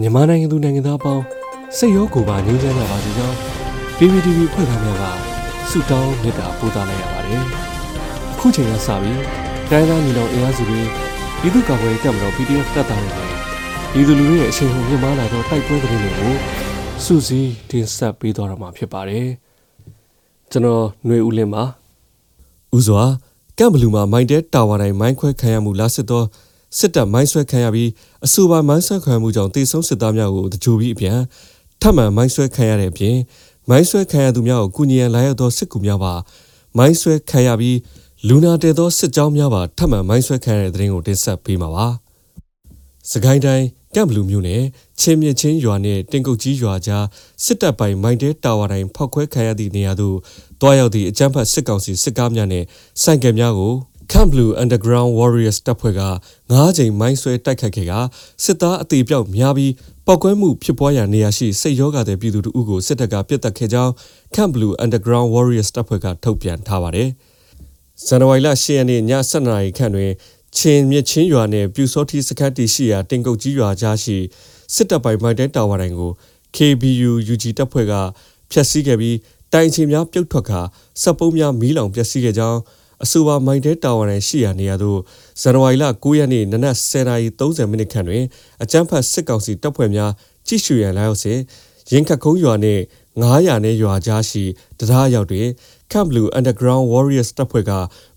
မြန်မာနိုင်ငံသူနိုင်ငံသားအပေါင်းစိတ်ရောကိုယ်ပါငြိမ်းချမ်းကြပါစေကြောင်း PPTV ဖွဲ့သားများကဆုတောင်းမေတ္တာပို့သလိုက်ရပါတယ်။အခုချိန်ကစပြီးတိုင်းသားညီနောင်အင်အားစုတွေပြည်သူ့ကာကွယ်ရေးတပ်မတော် PDF တပ်သားတွေနဲ့ပြည်သူလူထုရဲ့အရှိန်ဟုန်မြင့်မားလာသောတိုက်ပွဲသတင်းတွေကိုစုစည်းတင်ဆက်ပေးသွားတော့မှာဖြစ်ပါတယ်။ကျွန်တော်ຫນွေဦးလင်းပါ။ဦးစွာကမ်ဘလူးမှာမိုင်းတဲတာဝါတိုင်းမိုင်းခွဲခံရမှုလားစစ်သော စစ်တပ်မိုင်းဆွဲခံရပြီးအဆိုပါမိုင်းဆွဲခံရမှုကြောင့်တေဆုံးစစ်သားများကိုတကြိုပြီးအပြန်ထပ်မံမိုင်းဆွဲခံရတဲ့အပြင်မိုင်းဆွဲခံရသူများကိုကုညီရန်လာရောက်သောစစ်ကူများပါမိုင်းဆွဲခံရပြီးလူနာတဲသောစစ်ကြောင်းများပါထပ်မံမိုင်းဆွဲခံရတဲ့တဲ့ရင်ကိုတင်ဆက်ပေးမှာပါ။စကိုင်းတိုင်းကမ်ဘလူးမြို့နယ်ချင်းမြချင်းရွာနဲ့တင်ကုတ်ကြီးရွာကြားစစ်တပ်ပိုင်မိုင်းတဲတာဝါတိုင်းဖောက်ခွဲခံရသည့်နေရာသို့တွားရောက်သည့်အကြမ်းဖက်စစ်ကောင်စီစစ်ကားများနဲ့ဆိုင်ကယ်များကို Camp Blue Underground Warriors တပ်ဖွဲ့က9ချိန်မိုင်းဆွဲတိုက်ခတ်ခဲ့ကစစ်သားအသေးပြောက်များပြီးပောက်ကွဲမှုဖြစ်ပွားရာနေရာရှိစိတ်ရောဂါတဲ့ပြည်သူတို့ကိုစစ်တပ်ကပြစ်တက်ခဲ့ကြောင်း Camp Blue Underground Warriors တပ်ဖွဲ့ကထုတ်ပြန်ထားပါတယ်။ဇန်နဝါရီလ10ရက်နေ့ည7:00နာရီခန့်တွင်ချင်းမြချင်းရွာနယ်ပြူစောတိစခန်းတီရှိရာတင်ကုတ်ကြီးရွာကြားရှိစစ်တပ်ပိုင်မိုက်တဲတာဝါတိုင်းကို KBU UG တပ်ဖွဲ့ကဖျက်ဆီးခဲ့ပြီးတိုင်ချင်များပြုတ်ထွက်ခါစက်ပုံးများမီးလောင်ပျက်စီးခဲ့ကြောင်း အဆိုပါမိုင်တဲတာဝါနယ်ရှိရာနေရာသို့ဇန်နဝါရီလ9ရက်နေ့နနက်10:30မိနစ်ခန့်တွင်အကြမ်းဖက်စစ်ကောင်စီတပ်ဖွဲ့များကြိရှူရန်လာရောက်စဉ်ရင်ခတ်ခုံးရွာနှင့်900နဲ့ရွာကြားရှိတရားရောက်တွင် Camp Blue Underground Warriors တပ်ဖွဲ့က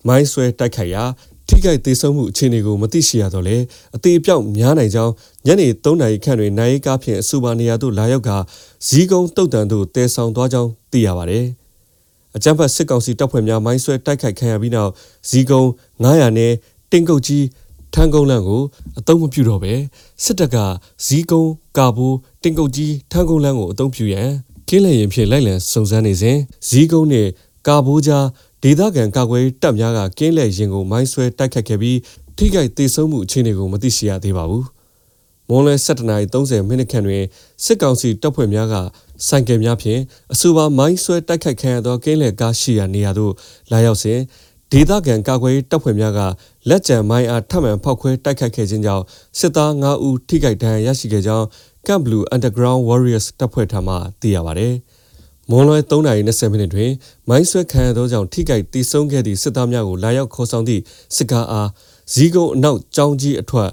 မိုင်းဆွဲတိုက်ခိုက်ရာထိခိုက်သေးဆုံးမှုအခြေအနေကိုမသိရှိရတော့လေအသေးအပြောက်များနိုင်ကြောင်းညနေ3နာရီခန့်တွင်နိုင်ကားဖြင့်အဆိုပါနေရာသို့လာရောက်ကဇီးကုန်းတုတ်တန်သို့တဲဆောင်သွားကြောင်းသိရပါတယ်။ အကြမ်းဖက်စစ်ကောင်စီတပ်ဖွဲ့များမိုင်းဆွဲတိုက်ခိုက်ခံရပြီးနောက်ဇီကုံ900နဲ့တင်ကုတ်ကြီးထန်းကုန်းလန့်ကိုအသုံးမပြုတော့ပဲစစ်တပ်ကဇီကုံကာဘိုးတင်ကုတ်ကြီးထန်းကုန်းလန့်ကိုအသုံးပြုရန်ကင်းလည်ရင်ဖြင့်လိုက်လံစုံစမ်းနေစဉ်ဇီကုံနဲ့ကာဘိုးကြားဒေသခံကာကွယ်တပ်များကကင်းလည်ရင်ကိုမိုင်းဆွဲတိုက်ခတ်ခဲ့ပြီးထိခိုက်ဒေဆုံးမှုအခြေအနေကိုမသိရှိရသေးပါဘူး မွန်လွဲ7:30မိနစ်ခန့်တွင်စစ်ကောင်စီတပ်ဖွဲ့များကဆိုင်ကယ်များဖြင့်အဆိုပါမိုင်းဆွဲတိုက်ခိုက်ခံရသောကင်းလယ်ကားရှိရာနေရာသို့လာရောက်စဉ်ဒေသခံကာကွယ်တပ်ဖွဲ့များကလက်ကျန်မိုင်းအားထပ်မံဖောက်ခွဲတိုက်ခိုက်ခဲ့ခြင်းကြောင့်စစ်သား9ဦးထိခိုက်ဒဏ်ရာရရှိခဲ့ကြောင်း Camp Blue Underground Warriors တပ်ဖွဲ့ထံမှသိရပါဗျ။မွန်လွဲ3:20မိနစ်တွင်မိုင်းဆွဲခံရသောကြောင့်ထိခိုက်တိဆုံးခဲ့သည့်စစ်သားများကိုလာရောက်ခေါ်ဆောင်သည့်စစ်ကားအားဇီးကုန်းအနောက်ကျောင်းကြီးအထွတ်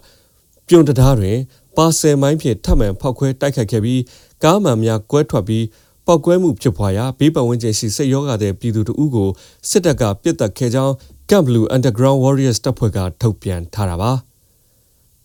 ပြုံတရားတွင် ပါဆယ်မိုင်းဖြင့်ထပ်မံဖောက်ခွဲတိုက်ခိုက်ခဲ့ပြီးကားမှန်များကွဲထွက်ပြီးပောက်ကွဲမှုဖြစ်ပွားရာဘေးပတ်ဝန်းကျင်ရှိစိတ်ရောဂါတဲ့ပြည်သူတို့ကိုစစ်တပ်ကပစ်တက်ခဲ့ကြောင်း Camp Blue Underground Warriors တပ်ဖွဲ့ကထုတ်ပြန်ထားတာပါ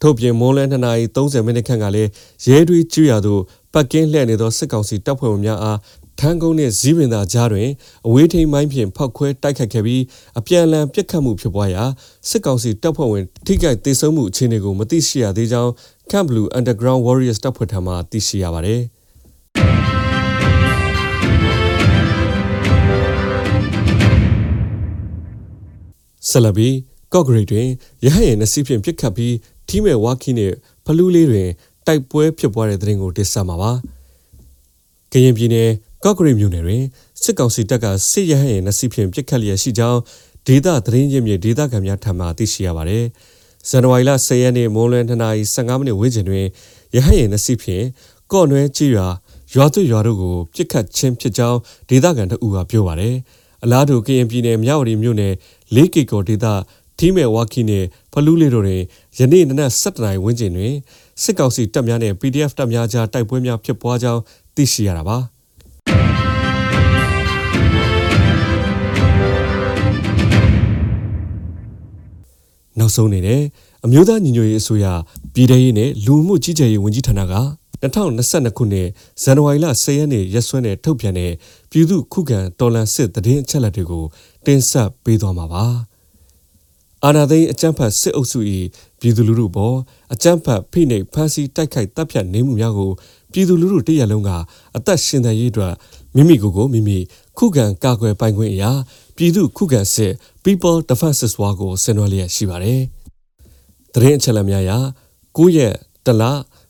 ထုတ်ပြန်မွန်းလဲ2:30မိနစ်ခန့်ကလည်းရဲတွေကျွရသို့ပတ်ကင်းလှည့်နေသောစစ်ကောင်စီတပ်ဖွဲ့ဝင်များအား ထန်းကုန်းနှင့်ဇီးပင်သာကြားတွင်အဝေးထိန်မိုင်းဖြင့်ဖောက်ခွဲတိုက်ခတ်ခဲ့ပြီးအပြန်အလှန်ပစ်ခတ်မှုဖြစ်ပွားရာစစ်ကောင်စီတပ်ဖွဲ့ဝင်ထိခိုက်ဒေဆုံးမှုအခြေအနေကိုမသိရှိရသေးကြောင်း Camp Blue Underground Warriors တပ်ဖွဲ့ထံမှသိရှိရပါသည်။ဆလဘီကော့ဂရိတ်တွင်ရဟရဲ့နစီဖြင့်ပြစ်ခတ်ပြီးထီးမဲ့ဝါခီနဲ့ဖလူးလေးတွင်တိုက်ပွဲဖြစ်ပွားတဲ့တဲ့ရင်ကိုတင်ဆက်မှာပါ။ကရင်ပြည်နယ် ကော့ဂရိတ်မြို့နယ်တွင်စစ်ကောင်စီတပ်ကစစ်ရဟရဲ့နစီဖြင့်ပြစ်ခတ်လျက်ရှိကြောင်းဒေသသတင်းရင်းမြစ်ဒေသခံများထံမှသိရှိရပါတယ်။ဇန်နဝါရီလ10ရက်နေ့မိုးလွယ်2:15မိနစ်ဝန်းကျင်တွင်ရဟရဲ့နစီဖြင့်ကော့နွဲကြီးရွာရွာသွရွာတို့ကိုပြစ်ခတ်ခြင်းဖြစ်ကြောင်းဒေသခံတို့ကပြောပါတယ်။အလားတူကရင်ပြည်နယ်မြဝတီမြို့နယ်လေးကီကိုဒေသထီးမဲ့ဝါခီနဲ့ဖလူးလေးတို့တွင်ယနေ့နနက်7:00နာရီဝန်းကျင်တွင်စစ်ကောင်စီတပ်များနဲ့ PDF တပ်များကြားတိုက်ပွဲများဖြစ်ပွားကြောင်းသိရှိရတာပါ နောက်ဆုံးအနေနဲ့အမျိုးသားညီညွတ်ရေးအစိုးရပြည်ထရေးနဲ့လူမှုကြီးကြပ်ရေးဝန်ကြီးဌာနက2022ခုနှစ်ဇန်နဝါရီလ10ရက်နေ့ရက်စွဲနဲ့ထုတ်ပြန်တဲ့ပြည်သူခုခံတော်လှန်စစ်တည်င်းအချက်လက်တွေကိုတင်ဆက်ပေးသွားမှာပါ။အာဏာသိမ်းအကြမ်းဖက်စစ်အုပ်စု၏ပြည်သူလူထုပေါ်အကြမ်းဖက်ဖိနှိပ်ဖမ်းဆီးတိုက်ခိုက်တပ်ဖြတ်နေမှုများကိုပြည်သူလူထုတရက်လုံးကအသက်ရှင်သန်ရေးအတွက် မိမိကိုယ်ကိုမိမိခုခံကာကွယ်ပိုင်ခွင့်အရာပြည်သူခုခံစစ် People Defenses War ကိုဆင်နွှဲလျက်ရှိပါတယ်။တရင်အချက်လက်များအရ9ရက်တလ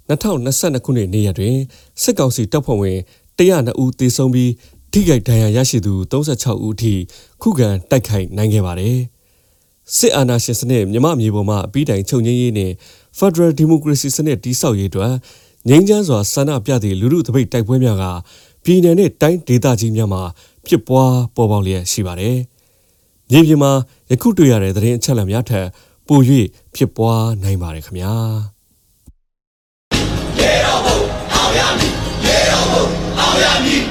2022ခုနှစ်နေ့ရက်တွင်စစ်ကောင်စီတပ်ဖွဲ့ဝင်102ဦးသေဆုံးပြီးထိခိုက်ဒဏ်ရာရရှိသူ36ဦးအထိခုခံတိုက်ခိုက်နိုင်ခဲ့ပါတယ်။စစ်အာဏာရှင်စနစ်မြမမြေပေါ်မှာအပြီးတိုင်ချုပ်ငြိမ်းရေးနဲ့ Federal Democracy စနစ်တည်ဆောက်ရေးအတွက်ငိမ့်ချမ်းစွာဆန္ဒပြသည့်လူမှုသပိတ်တိုက်ပွဲများက ပြည်နယ်နဲ့တိုင်းဒေသကြီးများမှာဖြစ်ပွားပေါ်ပေါက်လျက်ရှိပါတယ်။မြေပြင်မှာယခုတွေ့ရတဲ့သတင်းအချက်အလက်များထက်ပို၍ဖြစ်ပွားနိုင်ပါတယ်ခင်ဗျာ။ရေတော်ဘုံအောင်ရမည်ရေတော်ဘုံအောင်ရမည်